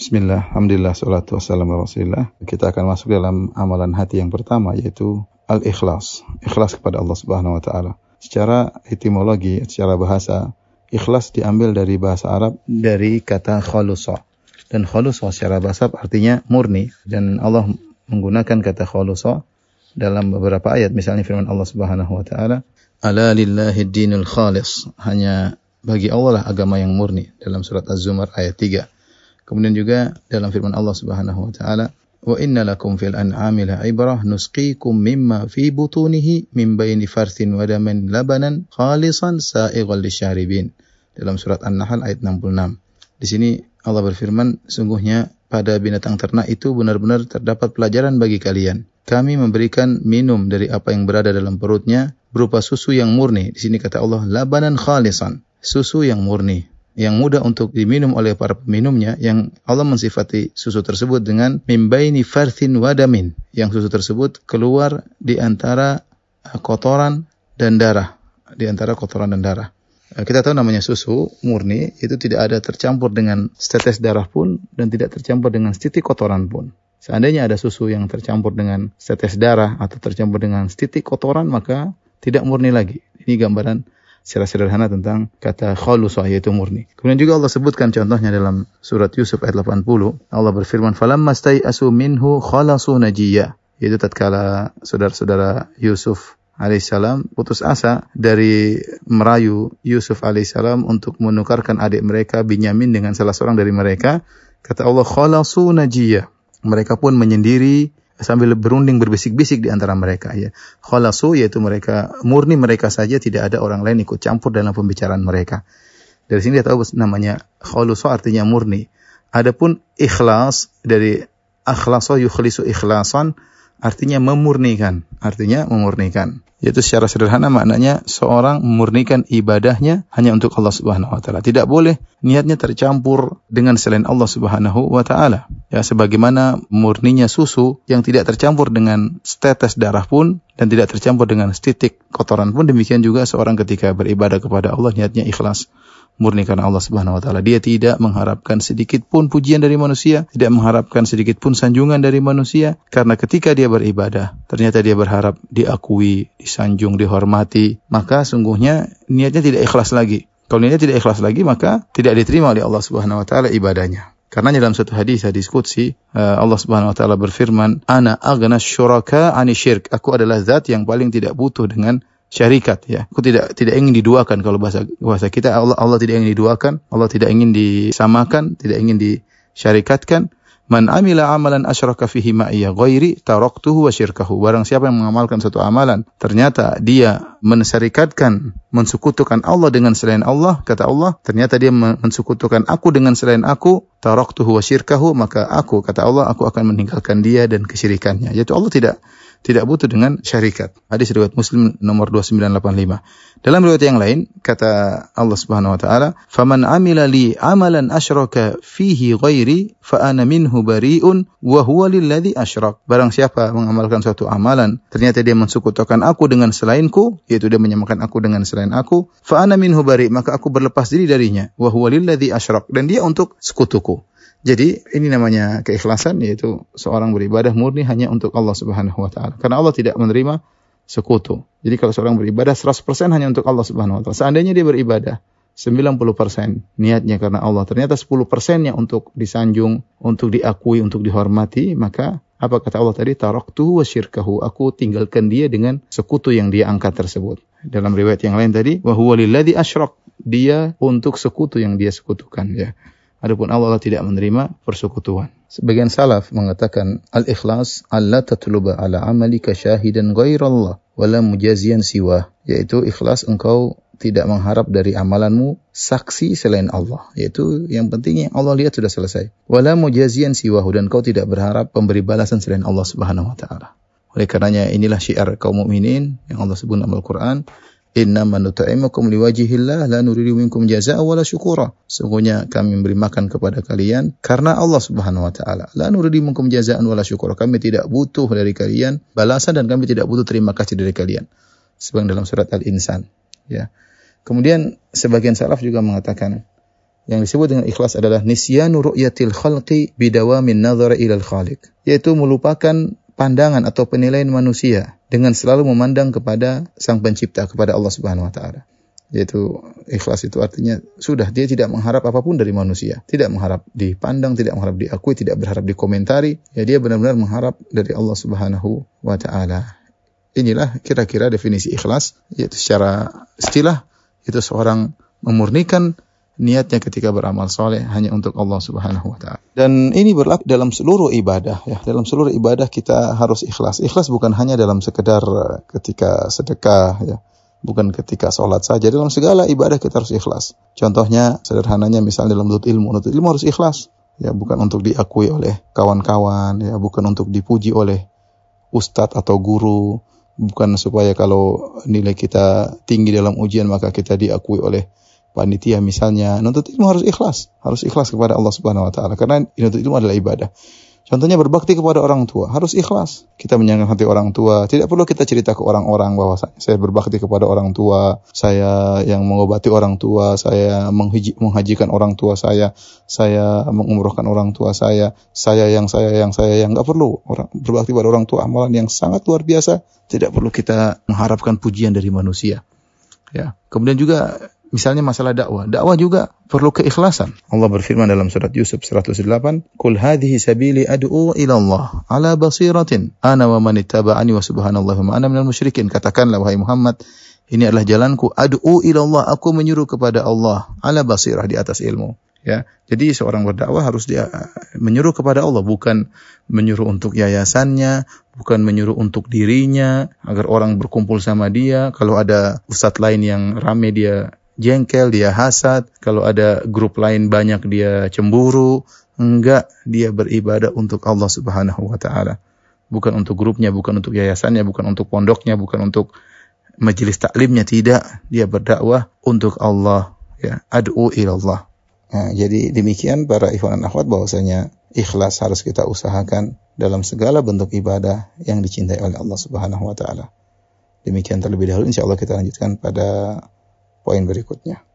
Bismillah, Alhamdulillah, salatu wassalamu rasulillah. Kita akan masuk dalam amalan hati yang pertama yaitu al-ikhlas. Ikhlas kepada Allah Subhanahu wa taala. Secara etimologi, secara bahasa, ikhlas diambil dari bahasa Arab dari kata khulusa. Dan khulusa secara bahasa artinya murni dan Allah menggunakan kata khulusa dalam beberapa ayat misalnya firman Allah Subhanahu wa taala, "Ala lillahi dinul khalis." Hanya bagi Allah lah agama yang murni dalam surat Az-Zumar ayat 3. Kemudian juga dalam firman Allah Subhanahu wa taala, "Wa inna lakum fil an'ami la'ibrah nusqikum mimma fi butunihi min baini farthin wa damin labanan khalisan sa'ighal lisyaribin." Dalam surat An-Nahl ayat 66. Di sini Allah berfirman, sungguhnya pada binatang ternak itu benar-benar terdapat pelajaran bagi kalian. Kami memberikan minum dari apa yang berada dalam perutnya berupa susu yang murni. Di sini kata Allah, labanan khalisan, susu yang murni yang mudah untuk diminum oleh para peminumnya yang Allah mensifati susu tersebut dengan mimbaini farthin wadamin yang susu tersebut keluar di antara uh, kotoran dan darah di antara kotoran dan darah. Uh, kita tahu namanya susu murni itu tidak ada tercampur dengan setetes darah pun dan tidak tercampur dengan setitik kotoran pun. Seandainya ada susu yang tercampur dengan setetes darah atau tercampur dengan setitik kotoran maka tidak murni lagi. Ini gambaran secara sederhana tentang kata khalusah yaitu murni. Kemudian juga Allah sebutkan contohnya dalam surat Yusuf ayat 80. Allah berfirman, "Falamma stai'asu minhu khalasu najiyya." Yaitu tatkala saudara-saudara Yusuf alaihissalam putus asa dari merayu Yusuf alaihissalam untuk menukarkan adik mereka Binyamin dengan salah seorang dari mereka. Kata Allah, khalasu najiyya. Mereka pun menyendiri sambil berunding berbisik-bisik di antara mereka ya. Khalasu yaitu mereka murni mereka saja tidak ada orang lain ikut campur dalam pembicaraan mereka. Dari sini kita tahu namanya khalasu artinya murni. Adapun ikhlas dari akhlaso yukhlisu ikhlasan artinya memurnikan, artinya memurnikan. Yaitu secara sederhana maknanya seorang memurnikan ibadahnya hanya untuk Allah Subhanahu wa taala. Tidak boleh niatnya tercampur dengan selain Allah Subhanahu wa taala. Ya sebagaimana murninya susu yang tidak tercampur dengan tetes darah pun dan tidak tercampur dengan setitik kotoran pun demikian juga seorang ketika beribadah kepada Allah niatnya ikhlas murni karena Allah Subhanahu wa taala. Dia tidak mengharapkan sedikit pun pujian dari manusia, tidak mengharapkan sedikit pun sanjungan dari manusia karena ketika dia beribadah, ternyata dia berharap diakui, disanjung, dihormati, maka sungguhnya niatnya tidak ikhlas lagi. Kalau niatnya tidak ikhlas lagi, maka tidak diterima oleh Allah Subhanahu wa taala ibadahnya. Karena dalam satu hadis hadis qudsi eh, Allah Subhanahu wa taala berfirman, "Ana aghna syuraka 'ani syirk." Aku adalah zat yang paling tidak butuh dengan syarikat ya. Aku tidak tidak ingin diduakan kalau bahasa bahasa kita Allah Allah tidak ingin diduakan, Allah tidak ingin disamakan, tidak ingin disyarikatkan. Man amila amalan asyraka fihi ma'iyya ghairi taraktuhu wa syirkahu. Barang siapa yang mengamalkan satu amalan, ternyata dia mensyarikatkan, mensekutukan Allah dengan selain Allah, kata Allah, ternyata dia mensekutukan aku dengan selain aku, taraktuhu wa syirkahu, maka aku, kata Allah, aku akan meninggalkan dia dan kesyirikannya. Yaitu Allah tidak tidak butuh dengan syarikat. Hadis riwayat Muslim nomor 2985. Dalam riwayat yang lain kata Allah Subhanahu wa taala, "Faman amila li amalan asyraka fihi ghairi fa ana minhu bari'un wa huwa lilladzi asyrak." Barang siapa mengamalkan suatu amalan, ternyata dia mensekutukan aku dengan selainku, yaitu dia menyamakan aku dengan selain aku, fa ana minhu bari, maka aku berlepas diri darinya, wa huwa lilladzi asyrak. Dan dia untuk sekutuku. Jadi ini namanya keikhlasan yaitu seorang beribadah murni hanya untuk Allah Subhanahu wa taala. Karena Allah tidak menerima sekutu. Jadi kalau seorang beribadah 100% hanya untuk Allah Subhanahu wa taala. Seandainya dia beribadah 90% niatnya karena Allah, ternyata 10%-nya untuk disanjung, untuk diakui, untuk dihormati, maka apa kata Allah tadi? Taraktu wa syirkahu. Aku tinggalkan dia dengan sekutu yang dia angkat tersebut. Dalam riwayat yang lain tadi, wa huwa lilladzi asyrak. Dia untuk sekutu yang dia sekutukan ya. Adapun Allah, Allah tidak menerima persekutuan. Sebagian salaf mengatakan al-ikhlas alla tatluba ala amalika syahidan ghairallah wala mujazian siwa yaitu ikhlas engkau tidak mengharap dari amalanmu saksi selain Allah. Yaitu yang penting yang Allah lihat sudah selesai. Wala mujazian siwahu dan kau tidak berharap pemberi balasan selain Allah Subhanahu wa taala. Oleh karenanya inilah syiar kaum mukminin yang Allah sebut dalam Al-Qur'an Inna manutaimukum liwajihillah la nuridu minkum jazaa'a wala syukura. Sungguhnya kami memberi makan kepada kalian karena Allah Subhanahu wa taala. La nuridu minkum jazaa'an wala syukura. Kami tidak butuh dari kalian balasan dan kami tidak butuh terima kasih dari kalian. Sebagaimana dalam surat Al-Insan, ya. Kemudian sebagian salaf juga mengatakan Yang disebut dengan ikhlas adalah nisyanu ru'yatil khalqi bidawamin nazara ilal khaliq. Yaitu melupakan pandangan atau penilaian manusia dengan selalu memandang kepada Sang Pencipta, kepada Allah Subhanahu wa taala. Yaitu ikhlas itu artinya sudah dia tidak mengharap apa pun dari manusia, tidak mengharap dipandang, tidak mengharap diakui, tidak berharap dikomentari. Ya dia benar-benar mengharap dari Allah Subhanahu wa taala. Inilah kira-kira definisi ikhlas, yaitu secara istilah itu seorang memurnikan niatnya ketika beramal soleh hanya untuk Allah Subhanahu wa taala. Dan ini berlaku dalam seluruh ibadah ya. Dalam seluruh ibadah kita harus ikhlas. Ikhlas bukan hanya dalam sekedar eh, ketika sedekah ya. Bukan ketika sholat saja. Dalam segala ibadah kita harus ikhlas. Contohnya sederhananya misalnya dalam menuntut ilmu. Menuntut ilmu harus ikhlas. Ya, bukan untuk diakui oleh kawan-kawan, ya, bukan untuk dipuji oleh ustadz atau guru, bukan supaya kalau nilai kita tinggi dalam ujian maka kita diakui oleh panitia misalnya, nuntut ilmu harus ikhlas, harus ikhlas kepada Allah Subhanahu wa taala karena nuntut ilmu adalah ibadah. Contohnya berbakti kepada orang tua, harus ikhlas. Kita menyenangkan hati orang tua. Tidak perlu kita cerita ke orang-orang bahwa saya berbakti kepada orang tua, saya yang mengobati orang tua, saya menghajikan orang tua saya, saya mengumrohkan orang tua saya, saya yang saya yang saya yang nggak perlu orang berbakti kepada orang tua amalan yang sangat luar biasa. Tidak perlu kita mengharapkan pujian dari manusia. Ya. Kemudian juga Misalnya masalah dakwah. Dakwah juga perlu keikhlasan. Allah berfirman dalam surat Yusuf 108, "Qul hadhihi sabili ad'u ila Allah ala basiratin ana wa man ittaba'ani wa subhanallahi wa ana minal musyrikin." Katakanlah wahai Muhammad, ini adalah jalanku ad'u ila Allah, aku menyuruh kepada Allah ala basirah di atas ilmu. Ya, jadi seorang berdakwah harus dia menyuruh kepada Allah, bukan menyuruh untuk yayasannya, bukan menyuruh untuk dirinya agar orang berkumpul sama dia. Kalau ada ustadz lain yang rame dia jengkel, dia hasad, kalau ada grup lain banyak dia cemburu, enggak dia beribadah untuk Allah Subhanahu wa taala. Bukan untuk grupnya, bukan untuk yayasannya, bukan untuk pondoknya, bukan untuk majelis taklimnya tidak, dia berdakwah untuk Allah ya, ad'u ilallah. Nah, jadi demikian para ikhwan dan akhwat bahwasanya ikhlas harus kita usahakan dalam segala bentuk ibadah yang dicintai oleh Allah Subhanahu wa taala. Demikian terlebih dahulu insyaallah kita lanjutkan pada poin berikutnya.